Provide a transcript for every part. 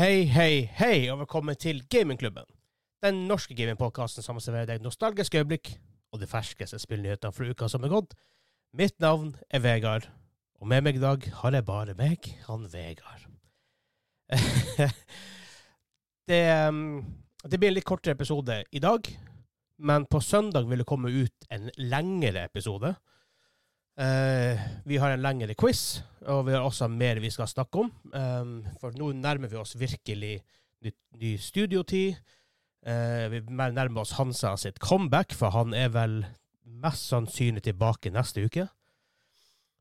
Hei, hei, hei, og velkommen til Gamingklubben. Den norske gamingpodkasten som serverer deg nostalgiske øyeblikk og de ferskeste spillnyhetene fra uka som er gått. Mitt navn er Vegard, og med meg i dag har jeg bare meg, han Vegard. det, um, det blir en litt kortere episode i dag, men på søndag vil det komme ut en lengre episode. Eh, vi har en lengre quiz, og vi har også mer vi skal snakke om. Um, for nå nærmer vi oss virkelig ny, ny studiotid. Eh, vi nærmer oss Hansa sitt comeback, for han er vel mest sannsynlig tilbake neste uke.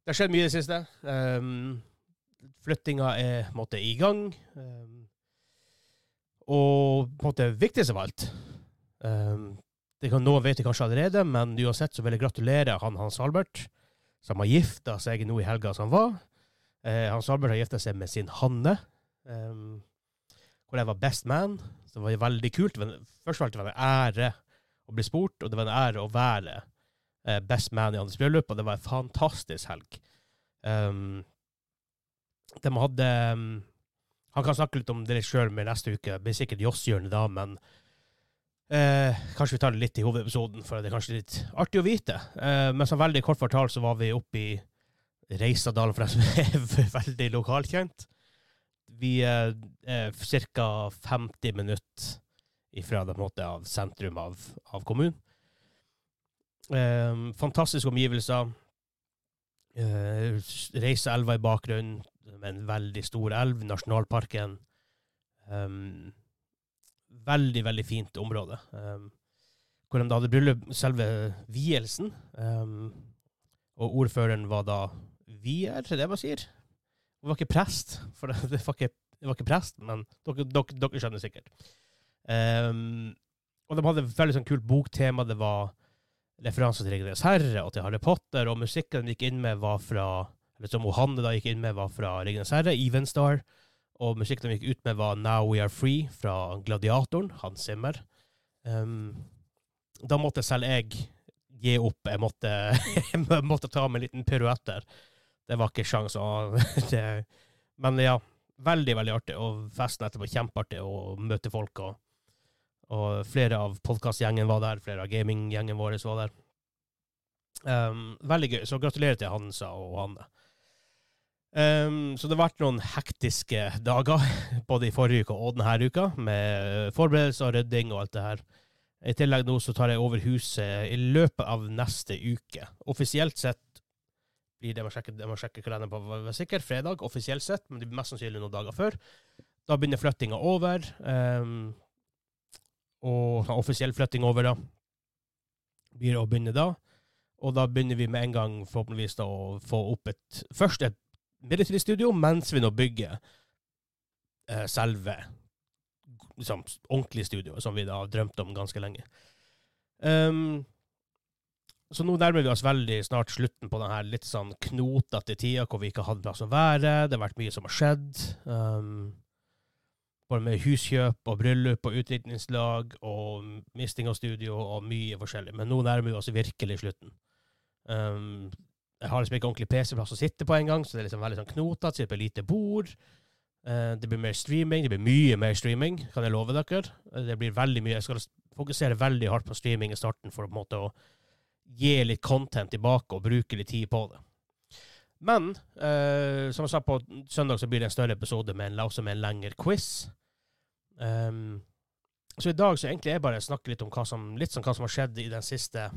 Det har skjedd mye i det siste. Um, flyttinga er måte i gang. Um, og på en måte viktigst av alt um, det kan Noen vet det kanskje allerede, men uansett så vil jeg gratulere han Hans Albert, som har gifta seg nå i helga som var. Eh, Hans Albert har gifta seg med sin Hanne, um, hvor jeg var best man. Så det var veldig kult. Først og fremst var det en ære å bli spurt, og det var en ære å være eh, best man i hans bryllup, og det var en fantastisk helg. Um, de hadde um, Han kan snakke litt om det sjøl med neste uke. Det blir sikkert Joss-hjørnet da, men Eh, kanskje vi tar det litt i hovedepisoden, for det er kanskje litt artig å vite. Eh, men som veldig kort fortalt så var vi oppe i Reisadalen, for dem som er veldig lokalkjent. Vi er eh, ca. 50 minutter fra det, måte, av sentrum av, av kommunen. Eh, fantastiske omgivelser. Eh, Reiseelva i bakgrunnen, med en veldig stor elv, nasjonalparken. Um, veldig, veldig fint område. Um, hvor de da hadde bryllup, selve vielsen. Um, og ordføreren var da vier, er det man sier? Hun var ikke prest, for det, det, var, ikke, det var, ikke, prest, men dere, dere, dere skjønner sikkert. Um, og de hadde et veldig sånn kult boktema. Det var referanser til Ringenes herre og til Harry Potter, og musikken de gikk inn med, var fra eller som Johanne da gikk inn med, var fra Ringenes herre, Evenstar. Og musikken de gikk ut med, var Now We Are Free fra Gladiatoren, Hans Zimmer. Um, da måtte selv jeg gi opp. Jeg måtte, jeg måtte ta med en liten piruett der. Det var ikke sjans. Det, men ja, veldig, veldig artig. Og festen etterpå kjempeartig å møte folk. Og, og flere av podkastgjengen var der. Flere av gaminggjengen vår var der. Um, veldig gøy. Så gratulerer til Hansa og Hanne. Um, så det har vært noen hektiske dager, både i forrige uke og denne uka, med forberedelser og rydding og alt det her. I tillegg nå så tar jeg over huset i løpet av neste uke. Offisielt sett blir det, jeg må sjekke, jeg må kalenderen på var sikkert, fredag, offisielt sett, men det blir mest sannsynlig noen dager før. Da begynner flyttinga over. Um, og offisiell flytting over, da, blir å begynne da. Og da begynner vi med en gang forhåpentligvis da å få opp et først et midlertidig studio mens vi nå bygger eh, selve liksom, ordentlige studioet, som vi da har drømt om ganske lenge. Um, så nå nærmer vi oss veldig snart slutten på denne litt sånn knotete tida hvor vi ikke hadde plass å være. Det har vært mye som har skjedd. Um, både med huskjøp og bryllup og utdrikningslag og misting av studio og mye forskjellig. Men nå nærmer vi oss virkelig slutten. Um, jeg har liksom ikke ordentlig PC-plass å sitte på engang, så det er liksom veldig sånn knotete. Sitter på lite bord. Uh, det blir mer streaming. Det blir mye mer streaming, kan jeg love dere. Uh, det blir veldig mye. Jeg skal fokusere veldig hardt på streaming i starten for på en måte å gi litt content tilbake og bruke litt tid på det. Men uh, som jeg sa, på søndag så blir det en større episode med en, også med en lengre quiz. Um, så i dag så egentlig er jeg bare snakke litt om hva som, litt sånn hva som har skjedd i den siste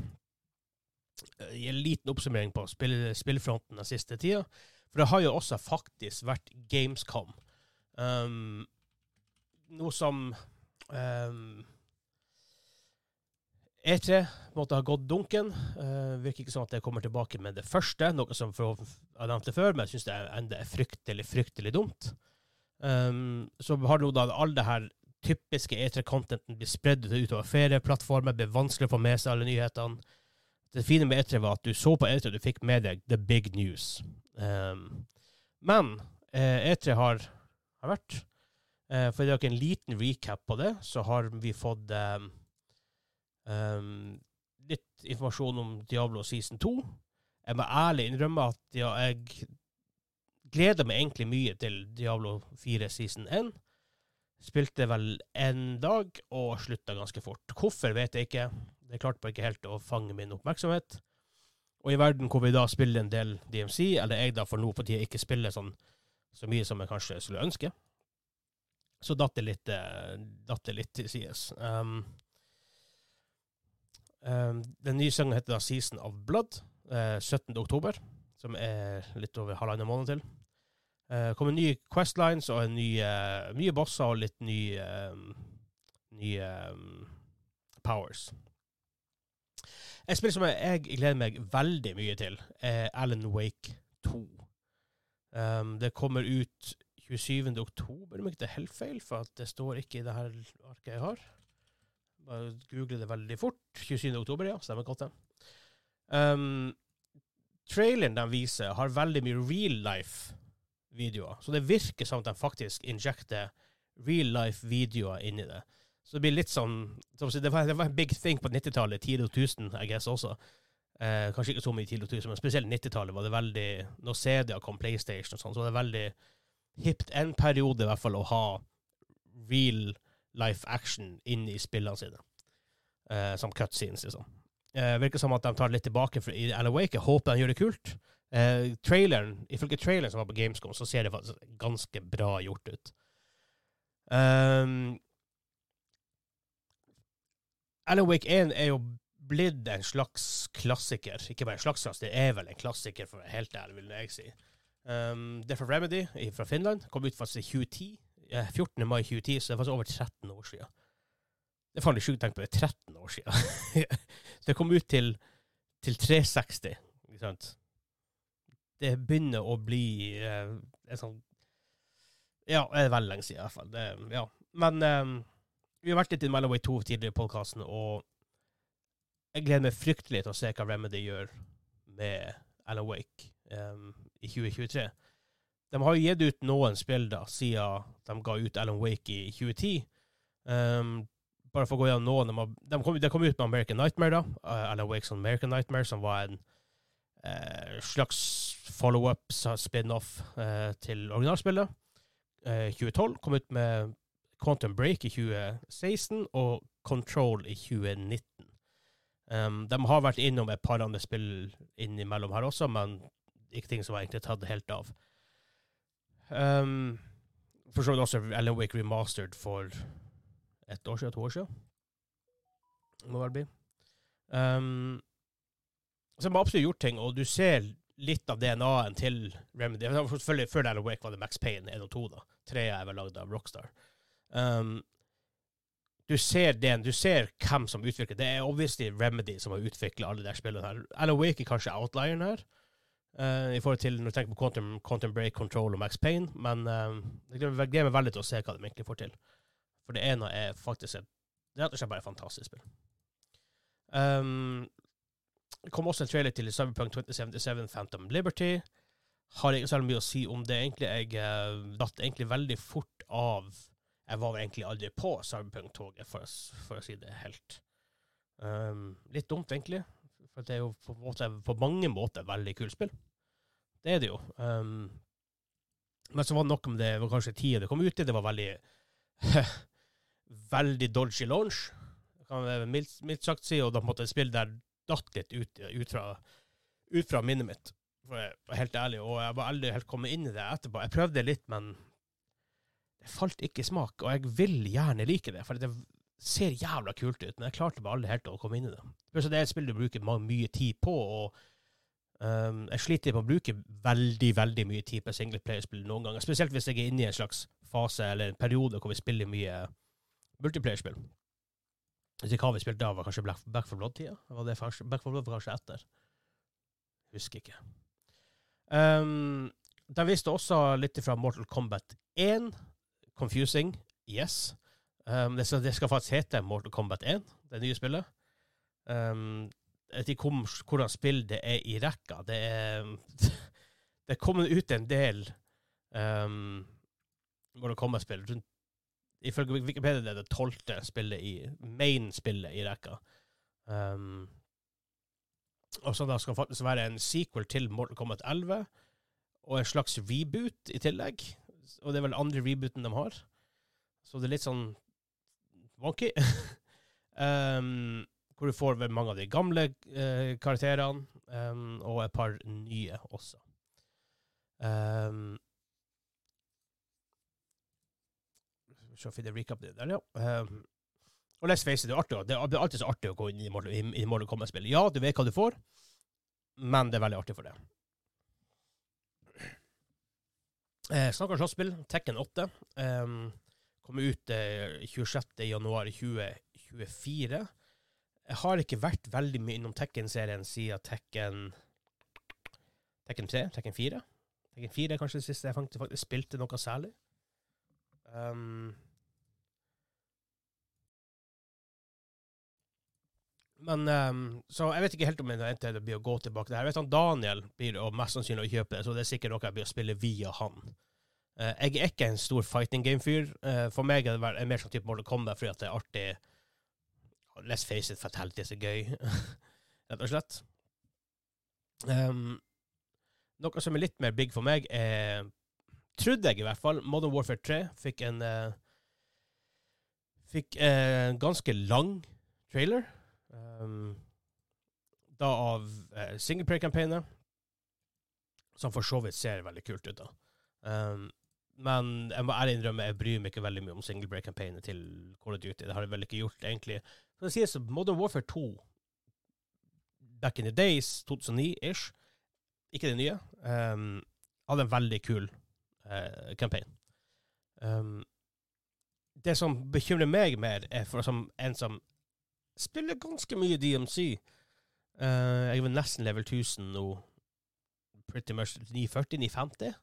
gi en liten oppsummering på spill, spillfronten den siste tida. For det har jo også faktisk vært Gamescom. Um, noe som um, E3 måtte ha gått dunken. Uh, virker ikke sånn at jeg kommer tilbake med det første, noe som jeg har nevnt det før, men jeg syns det enda er fryktelig, fryktelig dumt. Um, så har nå da all det her typiske E3-contenten blitt spredd utover ferieplattformer, blir vanskelig å få med seg alle nyhetene. Det fine med E3 var at du så på E3, og du fikk med deg the big news. Um, men eh, E3 har, har vært eh, For å gjøre en liten recap på det, så har vi fått um, um, litt informasjon om Diablo season 2. Jeg må ærlig innrømme at ja, jeg gleder meg egentlig mye til Diablo 4 season 1. Spilte vel en dag og slutta ganske fort. Hvorfor vet jeg ikke. Det klarte bare ikke helt å fange min oppmerksomhet. Og i verden hvor vi da spiller en del DMC, eller jeg da for nå på tida ikke spiller sånn så mye som jeg kanskje skulle ønske, så datt det litt, eh, datt det litt til sides. Um, um, den nye sangen heter da 'Season of Blood', eh, 17. oktober, som er litt over halvannen måned til. Uh, kommer nye Questlines og nye, nye bosser og litt nye, um, nye um, powers. Et spill som jeg gleder meg veldig mye til, er Alan Wake 2. Um, det kommer ut 27. oktober, om ikke det er helt feil, for det står ikke i det her arket jeg har. Bare google det veldig fort. 27. oktober, ja. Stemmer godt, det. Um, traileren de viser, har veldig mye real life-videoer. Så det virker som at de faktisk injekter real life-videoer inni det. Så det blir litt sånn Det var, det var en big thing på 90-tallet, tidlig 2000, I guess også. Eh, kanskje ikke så mye tidlig 2000, men spesielt 90-tallet var det veldig Når CD-er kom, PlayStation og sånn, så var det veldig hipt en periode i hvert fall å ha real life action inn i spillene sine. Eh, som cutscenes, liksom. Eh, virker som at de tar det litt tilbake for, i Alan Wake. Jeg håper de gjør det kult. Eh, traileren, Ifølge traileren som var på Gamescom, så ser det faktisk ganske bra gjort ut. Um, Alan Wake 1 er jo blitt en slags klassiker. Ikke bare en slags det er vel en klassiker, for helt ærlig, vil jeg si. Um, det er fra Remedy fra Finland. Kom ut faktisk i 2010. 14. mai 2010, så det faktisk over 13 år siden. Det er faen sjukt å tenke på. Det er 13 år siden. det kom ut til, til 360, ikke sant. Det begynner å bli en sånn Ja, det er veldig lenge siden, i hvert fall. Det, ja. Men um, vi har vært litt i Melloway 2 tidligere i podkasten, og jeg gleder meg fryktelig til å se hva Remedy gjør med Alan Wake um, i 2023. De har jo gitt ut noen spill da, siden de ga ut Alan Wake i 2010. Um, bare for å gå gjennom noen. De, har, de, kom, de kom, ut med American Nightmare, da. Uh, Alan Wakes American Nightmare, som var en uh, slags follow-up, spin-off uh, til originalspillet. 2012 kom ut med Quantum Break i 2016 og Control i 2019. Um, de har vært innom et par andre spill innimellom her også, men ikke ting som har egentlig tatt helt av. Um, for så vidt også Alan Wake remastered for ett år siden, to år siden. Må vel bli. Um, så de har absolutt gjort ting, og du ser litt av DNA-en til Remedy. Selvfølgelig Før Alan Wake var det Max Payne 1 og 2. da. Tre er vel lagd av Rockstar. Um, du ser den, du ser hvem som utvikler Det er obviously Remedy som har utvikla alle de spillene her. Alan Wake er kanskje outlieren her. Uh, i forhold til når du tenker på Quantum, Quantum, Break, Control og Max Payne. Men uh, jeg gleder meg veldig til å se hva de egentlig får til. For det ene er faktisk et rett og slett bare fantastisk spill. Um, det kom også en trailer til Cyberpunk 2077 Phantom Liberty. Har ikke særlig mye å si om det. egentlig. Jeg uh, datt egentlig veldig fort av Jeg var egentlig aldri på Cyberpunk-toget, for, for, å si det helt. Um, litt dumt, egentlig. For det er jo på, måte, på mange måter veldig kult spill. Det er det jo. Um, men så var det nok om det var kanskje tida det kom ut i. Det var veldig veldig dodgy launch, kan jeg mildt, mildt sagt si. Og da måtte et spill der datt litt ut, ut, fra, ut fra minnet mitt, for å være helt ærlig. Og jeg var aldri helt kommet inn i det etterpå. Jeg prøvde litt, men det falt ikke i smak. Og jeg vil gjerne like det, for det ser jævla kult ut, men jeg klarte bare aldri helt å komme inn i det. Det er et spill du bruker mye tid på, og um, jeg sliter med å bruke veldig veldig mye tid på singleplayerspill noen ganger. Spesielt hvis jeg er inne i en slags fase eller en periode hvor vi spiller mye multiplayerspill. Hvis ikke hva vi spilte da, var kanskje Black, Back for Blood-tida? Back for Blood var kanskje etter. Husker ikke. Um, de viste også litt fra Mortal Kombat 1. Confusing, yes. Um, det, skal, det, skal, faktisk hete Mortal Kombat 1, det nye spillet. Um, vet ikke hvordan spill det er i rekka. Det er Det er kommet ut en del um, Mortal Kombat-spill. Ifølge Wikipedia det er det tolvte spillet i main-spillet i rekka. Um, og så da skal faktisk være en sequel til Mortal Kombat 11, og en slags reboot i tillegg. Og det er vel andre rebooten de har. Så det er litt sånn wonky. um, hvor du får vel mange av de gamle uh, karakterene, um, og et par nye også. Um, så finner jeg recap der, ja. Um, og let's face it, det er, artig, det er alltid så artig å gå inn i Mortal, i, i Mortal Kombat-spill. Ja, du vet hva du får, men det er veldig artig for det. Eh, Snakker slåsspill, Tekken 8. Eh, kom ut eh, 26.1.2024. Jeg har ikke vært veldig mye innom Tekken-serien siden Tekken Tekken 3? Tekken 4? Tekken 4 er kanskje det siste jeg faktisk, faktisk spilte noe særlig. Um, men um, Så jeg vet ikke helt om det blir å gå tilbake til det. Jeg vet at Daniel blir mest sannsynlig å kjøpe det, så det er sikkert noe jeg blir å spille via han. Uh, jeg er ikke en stor fighting game-fyr. Uh, for meg er det mer sånn type Mortal Kombat fordi at det er artig Let's face it, Fatality er gøy, rett og slett. Um, noe som er litt mer big for meg, er Trodde jeg i hvert fall. Modern Warfare 3 fikk en uh, Fikk en ganske lang trailer. Um, da av uh, singleplayer-campaignet, som for så vidt ser veldig kult ut. da. Um, men jeg må ærlig innrømme, jeg bryr meg ikke veldig mye om singleplayer-campagnet til Call of Duty. Det har jeg vel ikke gjort, egentlig. Så det sies Modern Warfare 2 back in the days, 2009-ish, ikke det nye, um, hadde en veldig kul uh, campaign. Um, det som bekymrer meg mer, er for som en som spiller ganske mye DMC. Uh, eh, jeg er nesten level 1000 nå. Pretty much 940-950.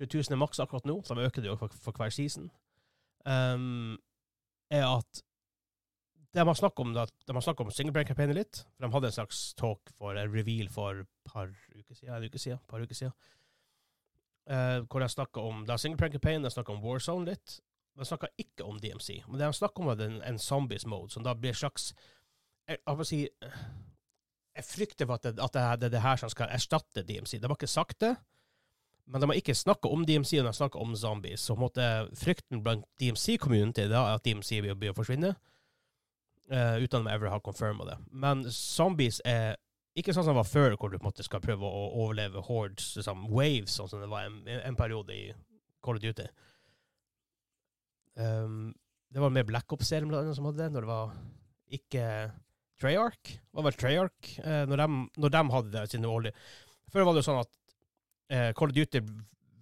1000 er maks akkurat nå, så de øker det jo for, for hver season. Um, er at de har snakket om, om singleplayer-kampanjen litt. for De hadde en slags talk for en reveal for et par uker siden. En uke siden. Uh, hvor de snakka om da singleplayer-kampanjen, de snakka om Warzone litt. De snakka ikke om DMC. Men de har snakka om en, en zombies mode, som da blir en slags Jeg, jeg, si, jeg frykter for at, det, at det, er det her som skal erstatte DMC. De har ikke sagt det. Men de har ikke snakka om DMC, de har snakka om zombies. Så måtte, frykten blant DMC-community er at DMC vil å forsvinne. Uh, uten at de ever har confirma det. Men zombies er ikke sånn som det var før, hvor du på en måte skal prøve å overleve hordes, liksom waves, sånn som det var en, en periode i Call of Duty. Um, det var mer Black Ops-serien som hadde det, når det var ikke Treyarch. Det var vel Treyarch uh, når, de, når de hadde det sine årlige Før var det jo sånn at uh, Call of Duty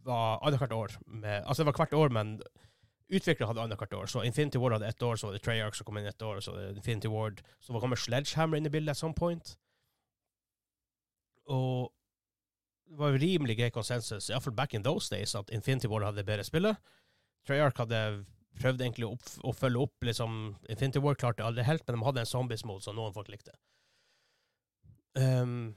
var annethvert år. Med, altså det var hvert år, men Utviklere hadde annethvert år. Så Infinity Ward hadde ett år, så var det Treyarch som kom inn ett år, så var det Infinity Ward. Så kommer Sledgehammer inn i bildet at some point. Og det var rimelig grei konsensus, iallfall back in those days, at Infinity Ward hadde bedre spillet. Treyarch hadde prøvd egentlig å, å følge opp liksom, Infinity War klarte aldri helt, men de hadde en zombies-mode som noen folk likte. Um,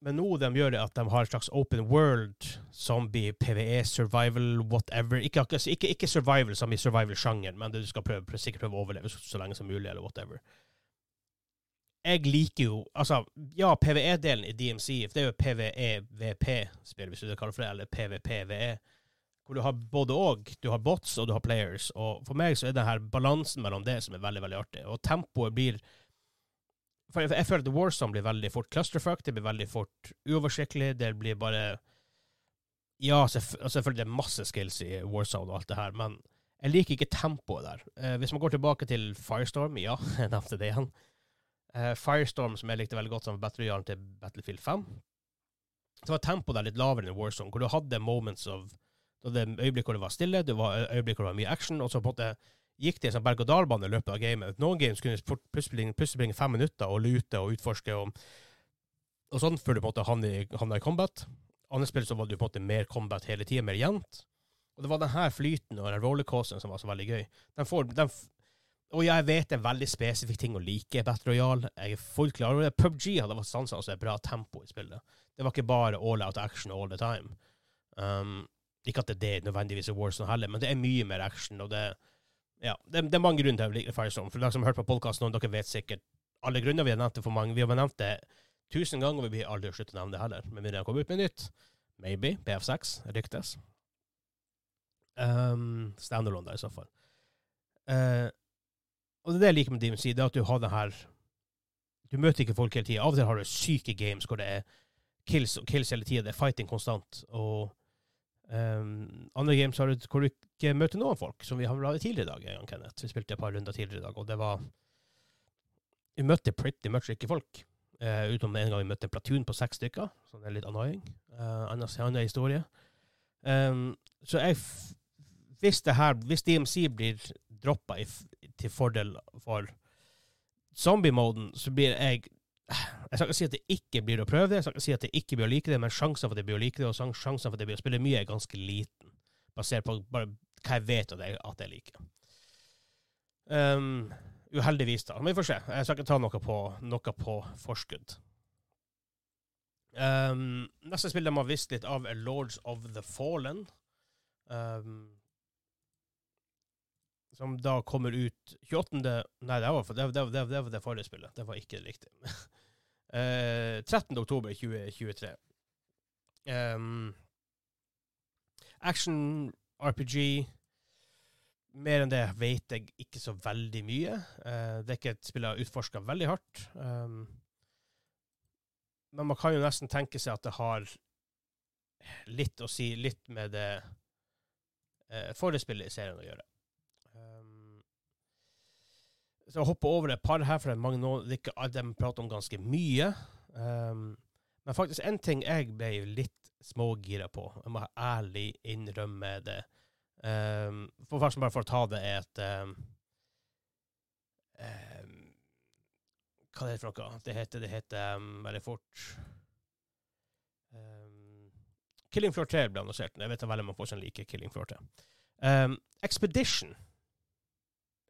men nå de gjør det at de har et slags open world, zombie, PVE, survival, whatever. Ikke, ikke, ikke survival som i survival-sjangeren, men du skal prøve, sikkert prøve å overleve så, så lenge som mulig, eller whatever. Jeg liker jo Altså, ja, PVE-delen i DMC, det er jo PVE-VP-spill, hvis du kaller det for det, eller PVP-VE, hvor du har både og. Du har bots, og du har players. Og for meg så er det her balansen mellom det som er veldig, veldig artig. Og tempoet blir for jeg, føler at Warzone blir veldig fort clusterfuck, det blir veldig fort uoversiktlig, det blir bare Ja, selvfølgelig det er masse skills i Warzone og alt det her, men jeg liker ikke tempoet der. Eh, hvis man går tilbake til Firestorm, ja, jeg nevnte det igjen. Eh, Firestorm, som jeg likte veldig godt som Battle Royale til Battlefield 5, så var tempoet der litt lavere enn Warzone, hvor du hadde moments of det øyeblikk hvor det var stille, det var øyeblikk hvor det var mye action, og så på en måte gikk det en sånn berg-og-dal-bane i løpet av gamet. Noen games kunne plutselig, plutselig bringe fem minutter og lute og utforske og, og sånn, før du på en måte havna i combat. Andre spill så var det på en måte mer combat hele tida, mer jevnt. Og det var den her flyten og den rollercoasteren som var så veldig gøy. Den får, den og jeg vet er veldig spesifikk ting å like Battle Royale. Jeg er fullt klar over det. PubG hadde vært sanser altså et bra tempo i spillet. Det var ikke bare all out action all the time. Um, ikke at det er det nødvendigvis i Warzone heller, men det er mye mer action. og det er ja, det, det, er mange grunner til å like Firestorm. For dere som har hørt på podkasten, dere vet sikkert alle grunner. Vi har nevnt det for mange. Vi har nevnt det tusen ganger, og vi blir aldri slutte å nevne det heller. Med mindre det kommer ut med nytt. Maybe. BF6 ryktes. Um, Standalone, da, i så fall. Uh, og det er det jeg liker med DMC, det er at du har det her Du møter ikke folk hele tida. Av og til har du syke games hvor det er kills og kills hele tida. Det er fighting konstant. Og um, andre games har du hvor du ikke møter noen folk, som vi har laget tidligere i dag. Jan Kenneth. Vi spilte et par runder tidligere i dag, og det var Vi møtte pretty much ikke folk. Uh, utenom en gang vi møtte en Platoon på seks stykker, så det er litt annoying. Uh, Anna annen historie. Um, så jeg hvis, det her, hvis DMC blir droppa til fordel for zombie-moden, så blir jeg Jeg skal ikke si at det ikke blir å prøve det, jeg skal ikke si at det ikke blir å like det, men sjansen for at det blir å like det, og sjansen for at det blir å spille mye, er ganske liten. Basert på bare hva jeg vet at jeg, at jeg liker. Um, uheldigvis, da. Men vi får se. Jeg skal ikke ta noe på, noe på forskudd. Um, neste spill de har visst litt av, er Lords of the Fallen. Um, som da kommer ut 28. Nei, det var, det, det, det, det var det forrige spillet. Det var ikke riktig. uh, 13. oktober 2023. Um, action RPG. Mer enn det vet jeg ikke så veldig mye. Uh, det er ikke et spill jeg har utforska veldig hardt. Um, men man kan jo nesten tenke seg at det har litt å si litt med det uh, forrige i serien å gjøre. Så jeg hopper over et par her, for mange alle dem prater om ganske mye. Um, men faktisk en ting jeg ble litt smågira på, jeg må ærlig innrømme det. Um, for først bare for å ta det, er et um, um, Hva er det for noe? Det heter, det heter veldig fort Killing Floor 3 ble annonsert. Jeg vet at veldig mange folk som liker Killing Floor 3. Expedition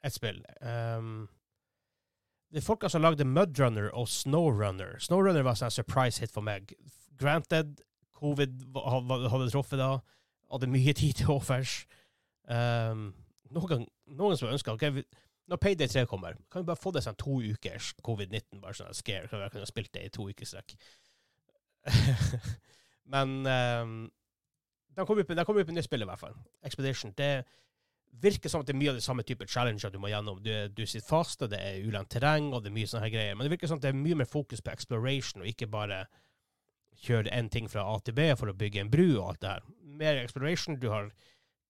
et spill. Um, det er folka som lagde Mudrunner og Snowrunner. Snowrunner var en surprise hit for meg. Granted, covid hadde truffet da. Hadde mye tid til offers. Um, noen, noen som ønska okay, Når Payday 3 kommer, kan vi bare få det sånn to ukers covid-19, bare sånn scare. Kan vi kunne spilt det i to uker strekk. Men um, de kommer opp med nytt spill, i hvert fall. Expedition. Det virker som at det er mye av det samme type challenger du må gjennom. Du, du sitter fast, og det er ulendt terreng, og det er mye sånne her greier. Men det virker som at det er mye mer fokus på exploration, og ikke bare kjøre en ting fra A til B for å bygge en bru og alt det her. Mer exploration. Du har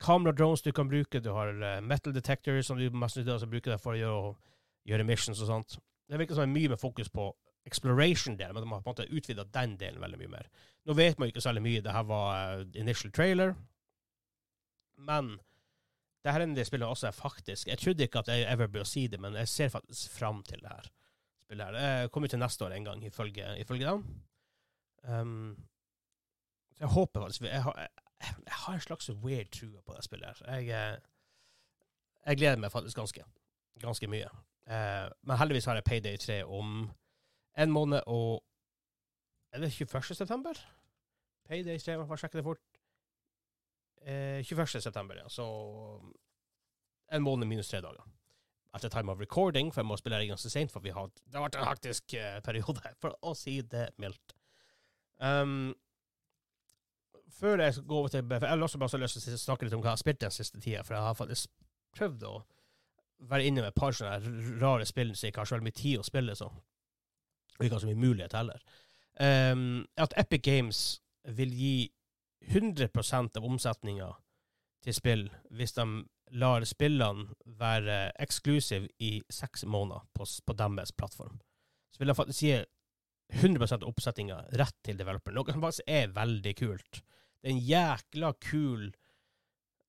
kamera-drones du kan bruke, du har uh, metal detectors som du mest sannsynlig bruker for å gjøre, gjøre, missions og sånt. Det virker som det er mye mer fokus på exploration-delen, men de har på en måte utvida den delen veldig mye mer. Nå vet man jo ikke særlig mye. Det her var uh, initial trailer. Men det her er det spillet også er faktisk Jeg trodde ikke at jeg ever bør si det, men jeg ser faktisk fram til det her spillet. her. Det kommer til neste år en gang, ifølge, ifølge dem. Um, så jeg håper faktisk jeg har, jeg, jeg har en slags weird trua på det spillet. her. Jeg, eh, jeg gleder meg faktisk ganske, ganske mye. Uh, men heldigvis har jeg Payday 3 om en måned og Er det 21. september? Payday 3, man får sjekke det fort. Eh, 21. september, ja. Så en måned minus tre dager. Etter time of recording, for jeg må spille det ganske seint, for har, det har vært en hektisk eh, periode, for å si det mildt. Um, før jeg skal gå over til for Jeg har også bare lyst til å snakke litt om hva jeg har spilt den siste tida, for jeg har faktisk prøvd å være inne med et par sånne rare spill jeg ikke har så mye tid å spille, så. Og ikke har så mye mulighet heller. Um, at Epic Games vil gi 100% av omsetninga til spill hvis de lar spillene være eksklusive i seks måneder på, på deres plattform. Så vil de faktisk gi 100 av oppsettinga rett til developeren, noe som faktisk er veldig kult. Det er en jækla kul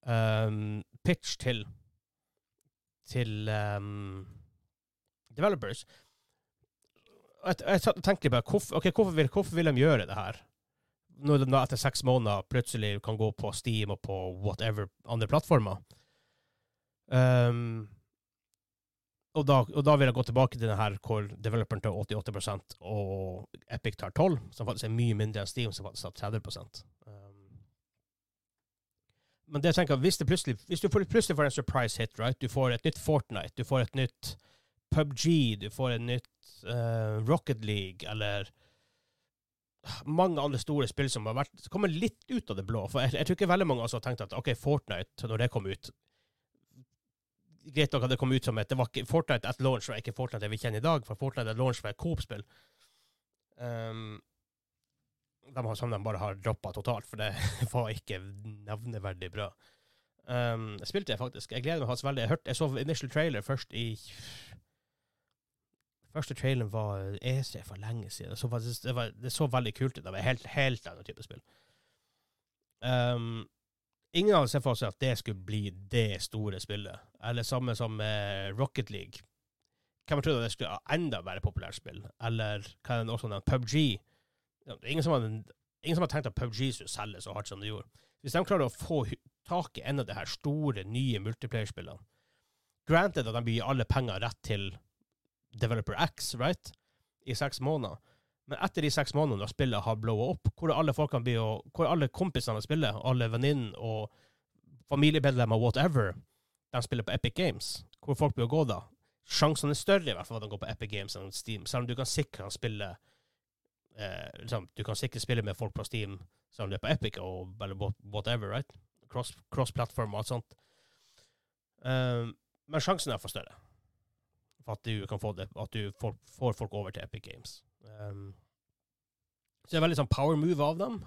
um, pitch til til um, developers. Jeg, jeg tenker bare, hvorfor, okay, hvorfor, vil, hvorfor vil de gjøre det her? Når de etter seks måneder plutselig kan gå på Steam og på whatever andre plattformer. Um, og, da, og, da, vil jeg gå tilbake til den her hvor developeren tar 88% og Epic tar 12 som faktisk er mye mindre enn Steam, som faktisk tar 30 um, Men det jeg tenker, hvis, plutselig, hvis du plutselig får en surprise hit, right? du får et nytt Fortnite, du får et nytt PubG, du får et nytt uh, Rocket League, eller mange andre store spill som har vært, kommer litt ut av det blå. For jeg, jeg tror ikke veldig mange har tenkt at OK, Fortnite, når det kom ut greit nok at det kom ut som et det var ikke, Fortnite at launch var ikke Fortnite det vi kjenner i dag, for Fortnite at launch var et Coop-spill. Um, de har, som de bare har droppa totalt, for det var ikke nevneverdig bra. Um, jeg spilte det faktisk. Jeg gleder meg faktisk veldig. Jeg, hørte, jeg så initial trailer først i Første traileren var EC for lenge siden. Det så, faktisk, det, var, det så veldig kult ut. Det var helt, helt annen type spill. Um, ingen av oss ser for seg at det skulle bli det store spillet. Eller samme som med Rocket League. Hvem trodde det skulle enda være populært spill? Eller hva er det også nevnt? PubG. Ingen som har tenkt at PubG skulle selge så hardt som det gjorde. Hvis de klarer å få tak i en av de her store, nye multiplayer-spillene Granted at de gir alle penger rett til Developer X, right? I seks måneder. Men etter de seks månedene da spillet har blowa opp, hvor alle folkene blir og, hvor alle kompisene spiller, alle venninnene og familiemedlemmer, whatever, de spiller på Epic Games, hvor folk blir å gå da. Sjansen er større i hvert fall at de går på Epic Games enn Steam, selv om du kan sikre spille eh, liksom, Du kan sikre spille med folk på Steam selv om du er på Epic og whatever, right? Cross-platform cross og alt sånt. Um, men sjansen er for større for at du kan få det, at du får, får folk over til Epic Games. Um, så det er veldig sånn power move av dem.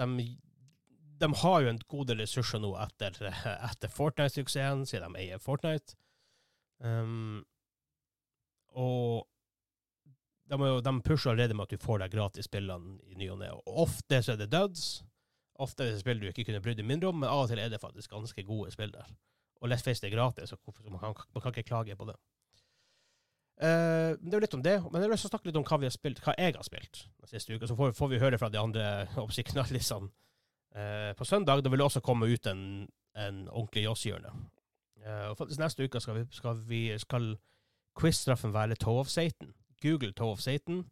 De, de har jo en god del ressurser nå etter, etter Fortnite-suksessen, siden de eier Fortnite. Um, og de, de, pusher allerede med at du får deg gratis spillene i ny og ne. Ofte så er det duds. Ofte er det spill du ikke kunne brydd deg mindre om, men av og til er det faktisk ganske gode spill der. Og Let's Face det er gratis, så man kan, man kan ikke klage på det. Uh, det er jo litt om det, men jeg vil å snakke litt om hva vi har spilt, hva jeg har spilt siste uka. Så får, får vi høre fra de andre knallissene uh, på søndag. Da vil det også komme ut en, en ordentlig Joss-hjørne. Og faktisk neste uke skal vi, skal, vi, skal quiz-straffen være Toe of Satan. Google Toe of Satan.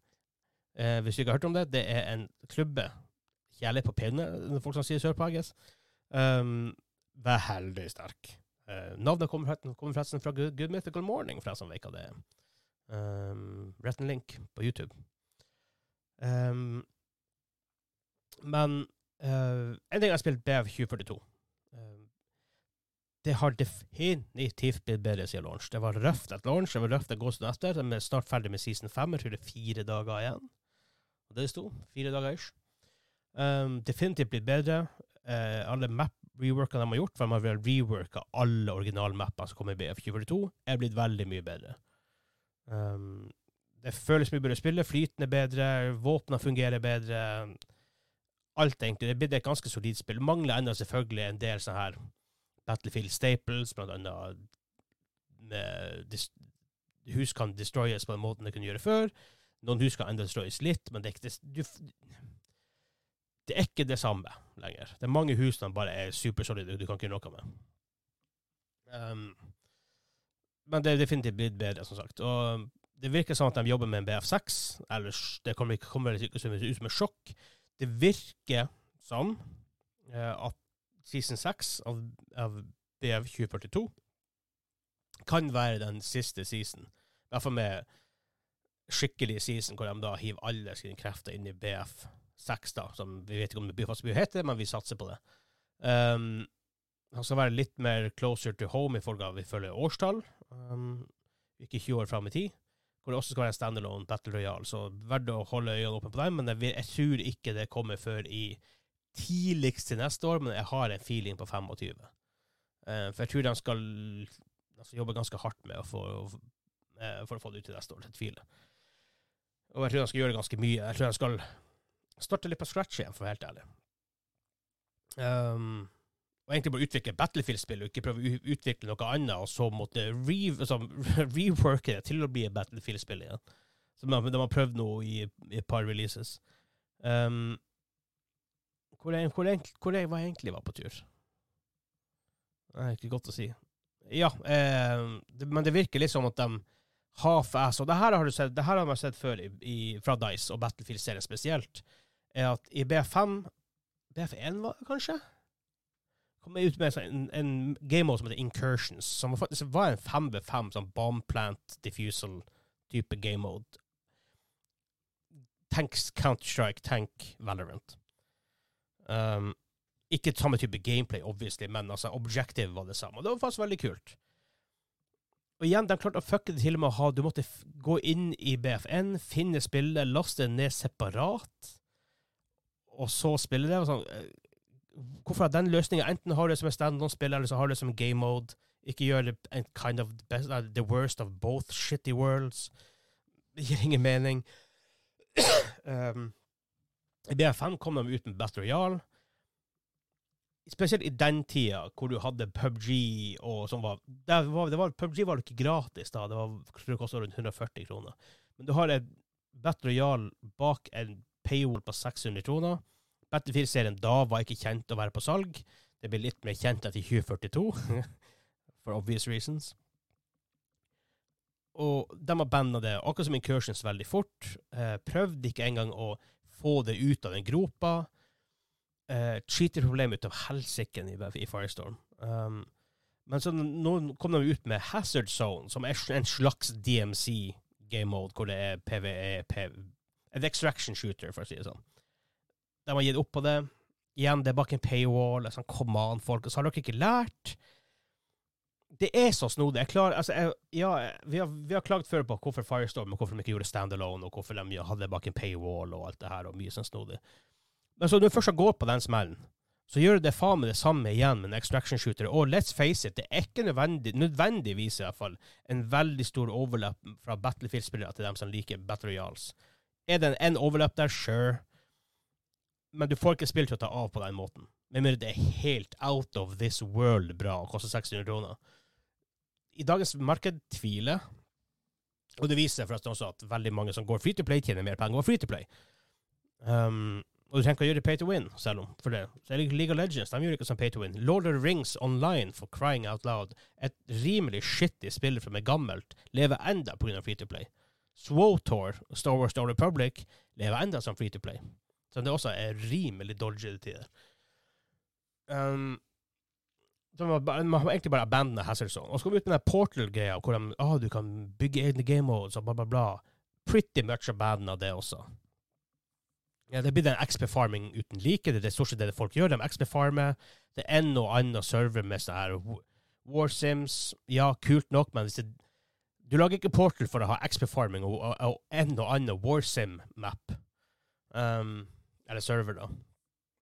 Uh, hvis du ikke har hørt om det, det er en klubbe Kjærlighet på pinne, folk som sier sørpå, I guess. Um, veldig sterk. Uh, navnet kommer, kommer fra Good, Mythical Morning, for deg som vet hva det er. Um, Retten link på YouTube. Um, men uh, en ting jeg har spilt BF 2042 Um, Det har definitivt blitt bedre siden launch. Det var røft etter launch, det var røft en god etter. De er snart ferdig med season 5. Jeg tror det er fire dager igjen. Og det sto. Fire dager ish. Um, definitivt blitt bedre. Uh, alle map-reworkene de har gjort, for de har reworka alle originalmappene som kom i BF 2042, er blitt veldig mye bedre. Um, det føles mye bedre å spille, flyten er bedre, våpnene fungerer bedre. Alt, egentlig. Det er blitt et ganske solid spill. Mangler ennå selvfølgelig en del sånne her Battlefield staples, blant annet med, hus kan destroyes på den måten det kunne gjøre før. Noen hus kan enda destroyes litt, men det er, ikke, det, du, det er ikke det samme lenger. Det er mange hus som bare er supersolide, du kan ikke gjøre noe med. Um, men det er definitivt blitt bedre, som sagt. Og det virker som at de jobber med en BF6. Ellers det kommer ikke komme ut som et sjokk. Det virker sånn at season 6 av, av BF 2042 kan være den siste season. I hvert fall med skikkelig season, hvor de da hiver alle sine krefter inn i BF6, da, som vi vet ikke om det blir hva heter, men vi satser på det. Um, han skal være litt mer closer to home i forhold til vi følger årstall. Um, ikke 20 år fram i tid. Hvor det også skal være en standalone Battle Royale. Så verdt å holde øynene åpne på dem. Men jeg, jeg, tror ikke det kommer før i tidligst til neste år, men jeg har en feeling på 25. Uh, for jeg tror de skal, de jobbe ganske hardt med å få, uh, for å få det ut til neste år. Jeg tviler. Og jeg tror de skal gjøre ganske mye. Jeg tror de skal starte litt på scratch igjen, for å være helt ærlig. Um, og egentlig bare utvikle Battlefield-spill, og ikke prøve å utvikle noe annet, og så måtte re altså, reworke det til å bli Battlefield-spill igjen. Så de, har prøvd noe i, i, et par releases. Um, hvor, jeg, hvor, jeg, hvor jeg var egentlig var på tur? Det er ikke godt å si. Ja, eh, det, men det virker litt som at de half-ass Og det her har du sett, det her har man sett før i, i, fra Dice, og Battlefield-serien spesielt, er at i BF5 BF1, var det kanskje? Kom ut med en, en game som heter Incursions, som faktisk var en 5v5 sånn bomb plant diffusal-type game mode. Tanks Counter-Strike, Tank Valorant. Um, ikke samme type gameplay, obviously, men altså, objective var det samme. Og det var faktisk veldig kult. Og igjen, de klarte å fucke det til og med å ha Du måtte gå inn i BFN, finne spillet, laste det ned separat, og så spille det. Og sånn. Hvorfor at den løsninga? Enten har du det som en standalone-spill, eller så har du det som game mode. Ikke gjør det en kind of best, uh, the worst of both shitty worlds. Det gir ingen mening. um, I BFN kom de ut med Battle Royale. Spesielt i den tida, hvor du hadde PubG og sånn var, var, var PubG var ikke gratis da, det var, tror jeg kostet rundt 140 kroner. Men du har et Battle Royale bak en paywall på 600 kroner. Battlefield-serien da var ikke kjent å være på salg. Det ble litt mer kjent etter 2042, for obvious reasons. Og de har banda det, akkurat som Incursions, veldig fort. Eh, prøvde ikke engang å få det ut av den gropa. Eh, cheater problemet ut av helsike i, i Firestorm. Um, men så nå kom de ut med Hazard Zone, som er en slags DMC game mode, hvor det er PVE, PV, en extraction shooter, for å si det sånn. De har gitt opp på det. Igjen, det er bak en paywall. Sånn, Kom an, Så Har dere ikke lært? Det er så snodig. Jeg klar, altså, jeg, ja, vi har, vi har klagd før på hvorfor Firestorm og hvorfor de ikke gjorde standalone, og hvorfor de hadde bak en paywall og alt det her, og mye sånn snodig. Men så når du først går på den smellen, så gjør du det faen meg det samme igjen med en extraction shooter. Og let's face it, det er ikke nødvendig, nødvendigvis i hvert fall en veldig stor overlap fra Battlefield-spillere til dem som liker Battle Royals. Er det en, en overlap der? Sure. Men du får ikke spill til å ta av på den måten. Med mindre det er helt out of this world bra og koster 600 kroner. I dagens marked tviler Og det viser forresten også at veldig mange som går free to play, tjener mer penger på free to play. Um, og du trenger ikke å gjøre pay to win, selv om for det. Så League of Legends de gjør ikke som pay to win. Lord of the Rings Online, for crying out loud, et rimelig shitty spill som er gammelt, lever enda pga. free to play. Swotor, Star Wars Star Republic, lever enda som free to play. Så det også er rimelig dodgy til tider. Um, man, man har egentlig bare abandona Hazard Zone. Og så kommer vi ut med den Portal-greia, hvor de, ah, du kan bygge egne game modes og bla, bla, bla. Pretty much abandona det også. Ja, det blir den XP-farming uten like. Det er stort sett det folk gjør. De XP-farmer. Det er en og annen server med sånne her wa- War Sims. Ja, kult nok, men hvis det, du lager ikke Portal for å ha XP-farming og, og, og en og annen War Sim-map. Um, eller server, da.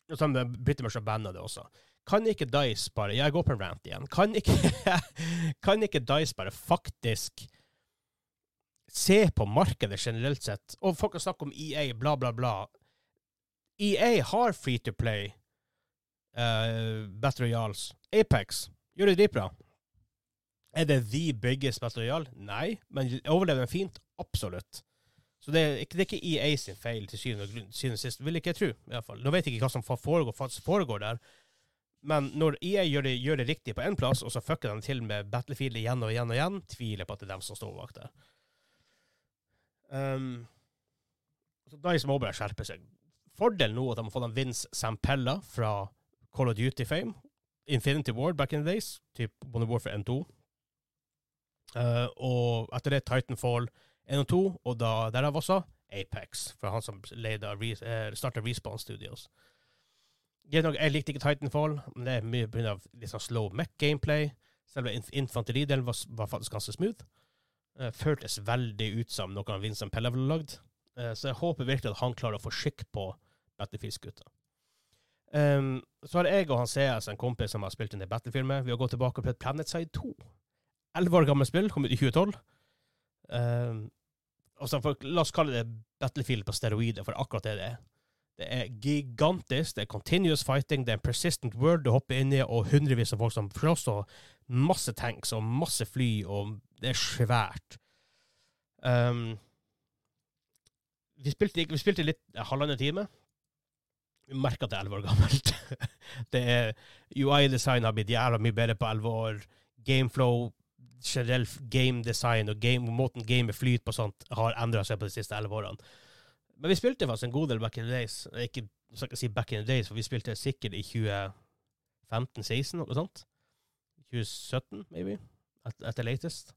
Og så bytter de Pretty much abandona det også. Kan ikke Dice bare Jeg går på en rant igjen. Kan ikke, kan ikke Dice bare faktisk se på markedet generelt sett? Og folk har snakket om EA, bla, bla, bla. EA har free to play uh, Battle Royals. Apex gjør det dritbra. Er det the biggest Battle Royal? Nei, men overlever den fint? Absolutt. Så det er ikke, det er ikke EA sin feil til syvende og grunn- syvende sist, vil ikke jeg tro. i hvert fall. Nå vet jeg ikke hva som foregår, foregår der, men når EA gjør det, gjør det riktig på én plass, og så fucker de til med Battlefield igjen og igjen og igjen, tviler på at det er dem som står bak der. Um, så Dice må bare skjerpe seg. Fordelen nå er at de har fått en Vince Sampella fra Call of Duty Fame. Infinity Ward back in the days, typ Bonnie Warfare N2, Uh, og etter det Titanfall 1 og 2, og da, derav også Apex, fra han som re, eh, starta Respawn Studios. Jeg likte ikke Titanfall, men det er mye pga. Liksom sånn slow mech-gameplay. Selve infanteridelen var, var faktisk ganske smooth. Uh, føltes veldig ut som noe Vincent Pelle ville lagd. Uh, så jeg håper virkelig at han klarer å få skikk på Battlefield-gutta. Um, så har jeg og han CS, en kompis som har spilt inn i Battlefield med, vi har gått tilbake prøvd PlanetSide 2. Elleve år gammelt spill, kom ut i 2012. Um, og så for, la oss kalle det Battlefield på steroider, for akkurat det det er. Det er gigantisk, det er continuous fighting, det er en persistent world du hopper inn i, og hundrevis av folk som slåss, og masse tanks og masse fly, og det er svært. Um, vi, spilte, vi spilte litt halvannen time. Vi merka at det er elleve år gammelt. det er UI-design har blitt jævla mye bedre på elleve år. Gameflow, generell game design og game, måten gamet flyter på sånt, har endra seg på de siste elleve årene. Men vi spilte faktisk en god del back in the days. Ikke, skal ikke si back in the days, for vi spilte sikkert i 2015-16, noe sånt. 2017, maybe, at the latest.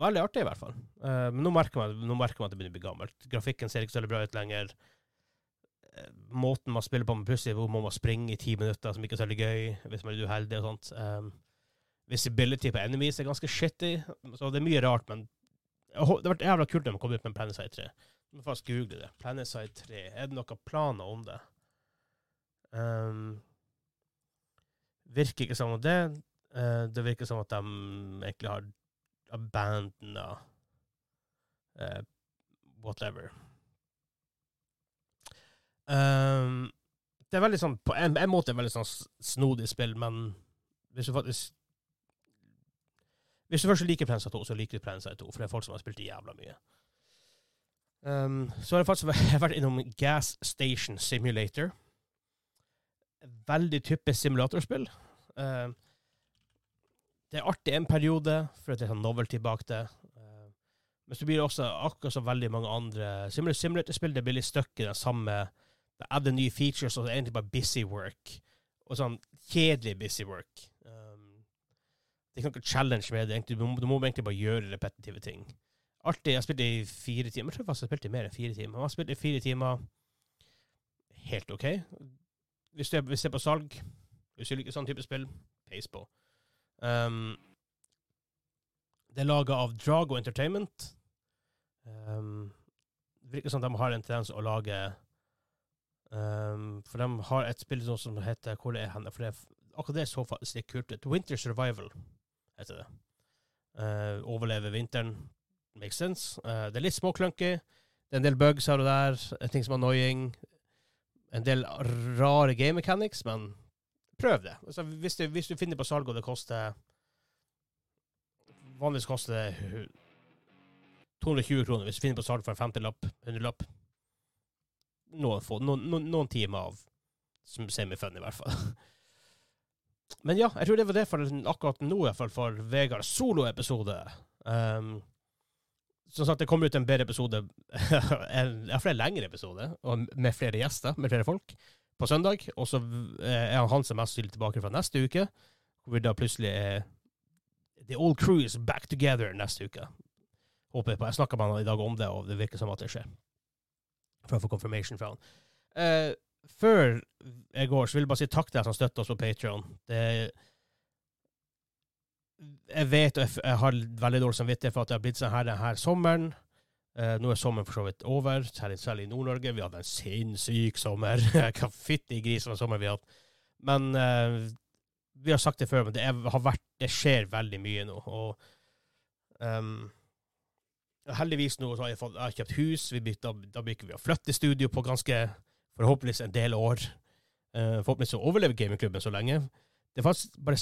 Veldig artig, i hvert fall. Uh, men nå merker, man, nå merker man at det begynner å bli gammelt. Grafikken ser ikke så veldig bra ut lenger. Uh, måten man spiller på, med pussy, hvor må man springe i ti minutter, som ikke er så veldig gøy, hvis man er uheldig og sånt. Um, visibility på enemies er ganske shitty. Så det er mye rart, men det har vært jævla kult når de kommer ut med PlanetSide 3. Jeg må faktisk google det. Planetside 3. Er det noen planer om det? Um, virker ikke som om det. Uh, det virker som at de egentlig har abandona uh, whatever. Um, det er veldig sånn, På en, en måte veldig sånn snodig spill, men hvis du faktisk Hvis du først liker Prensa 2, så liker du Prensa 2, for det er folk som har spilt det jævla mye. Um, så har jeg faktisk vært innom Gas Station Simulator. Veldig typisk simulatorspill. Uh, det er artig en periode, for det er sånn novelty bak det. Uh, men så blir det også, akkurat som veldig mange andre simulatorspill, det blir litt stuck i den samme det adder nye features, og det er egentlig bare busy work. Og sånn kjedelig busy work. Det er ikke noe challenge med det. Du må, du må egentlig bare gjøre repetitive ting. Alltid, Jeg har spilt i fire timer. Jeg tror faktisk jeg har spilt i mer enn fire timer. Jeg har spilt i fire timer helt OK. Hvis hvis er på salg, hvis du liker sånn type spill, pace på. Um, det er laga av Drago Entertainment. Um, det virker som de har en tendens å lage Um, for de har et spill som heter Hvor er henne? For det er, akkurat det så faktisk litt kult. Winter Survival heter det. Uh, overleve vinteren. Makes sense. Uh, det er litt småklunky. Det er en del bugs her og der. Ting som er annoying. En del rare game mechanics, men prøv det. Altså, hvis, du, hvis, du, finner på salg og det koster Vanligvis koster det 220 kroner. Hvis du finner på salg for en 50-lapp, 100-lapp noen, få, noen, noen timer av som semifun, i hvert fall. Men ja, jeg tror det var det for akkurat nå, i hvert fall for Vegards soloepisode. Um, som sagt, det kommer ut en bedre episode, iallfall en lengre episode, med flere gjester, med flere folk, på søndag. Og så eh, er han som mest sannsynlig tilbake fra neste uke, hvor da plutselig er The old crew is back together neste uke. Håper jeg på. Jeg snakka med han i dag om det, og det virker som at det skjer for å få confirmation fra han. Uh, før jeg går, så vil jeg bare si takk til deg som støtter oss på Patrion. Jeg vet og jeg har veldig dårlig samvittighet for at det har blitt sånn her denne sommeren. Eh, nå er sommeren for så vidt over, særlig, i Nord-Norge. Vi hadde en sinnssyk sommer. Hva fytti grisen av sommer vi har hatt. Men eh, vi har sagt det før, men det, er, har vært, det skjer veldig mye nå. Og um, Heldigvis nå så har jeg, fått, jeg har kjøpt hus. Vi bytter, da bruker vi å flytte studio på ganske forhåpentligvis en del år. Uh, forhåpentligvis så overlever gamingklubben så lenge. Det er faktisk bare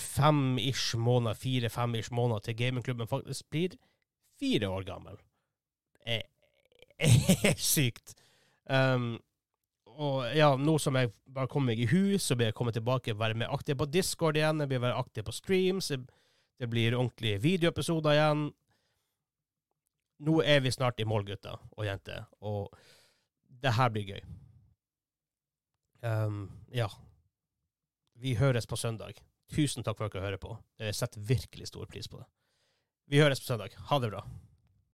fem-ish måneder, fire-fem-ish måneder til gamingklubben faktisk blir fire år gammel. Det er sykt. Um, og ja, nå som jeg bare kommer meg i hus, så blir jeg kommet tilbake og være mer aktiv på Discord igjen. Jeg blir være aktiv på streams. Det blir ordentlige videoepisoder igjen nå er vi snart i mål, gutter og jenter, og det her blir gøy. Um, ja. Vi høres på søndag. Tusen takk for at dere hører på. Jeg setter virkelig stor pris på det. Vi høres på søndag. Ha det bra.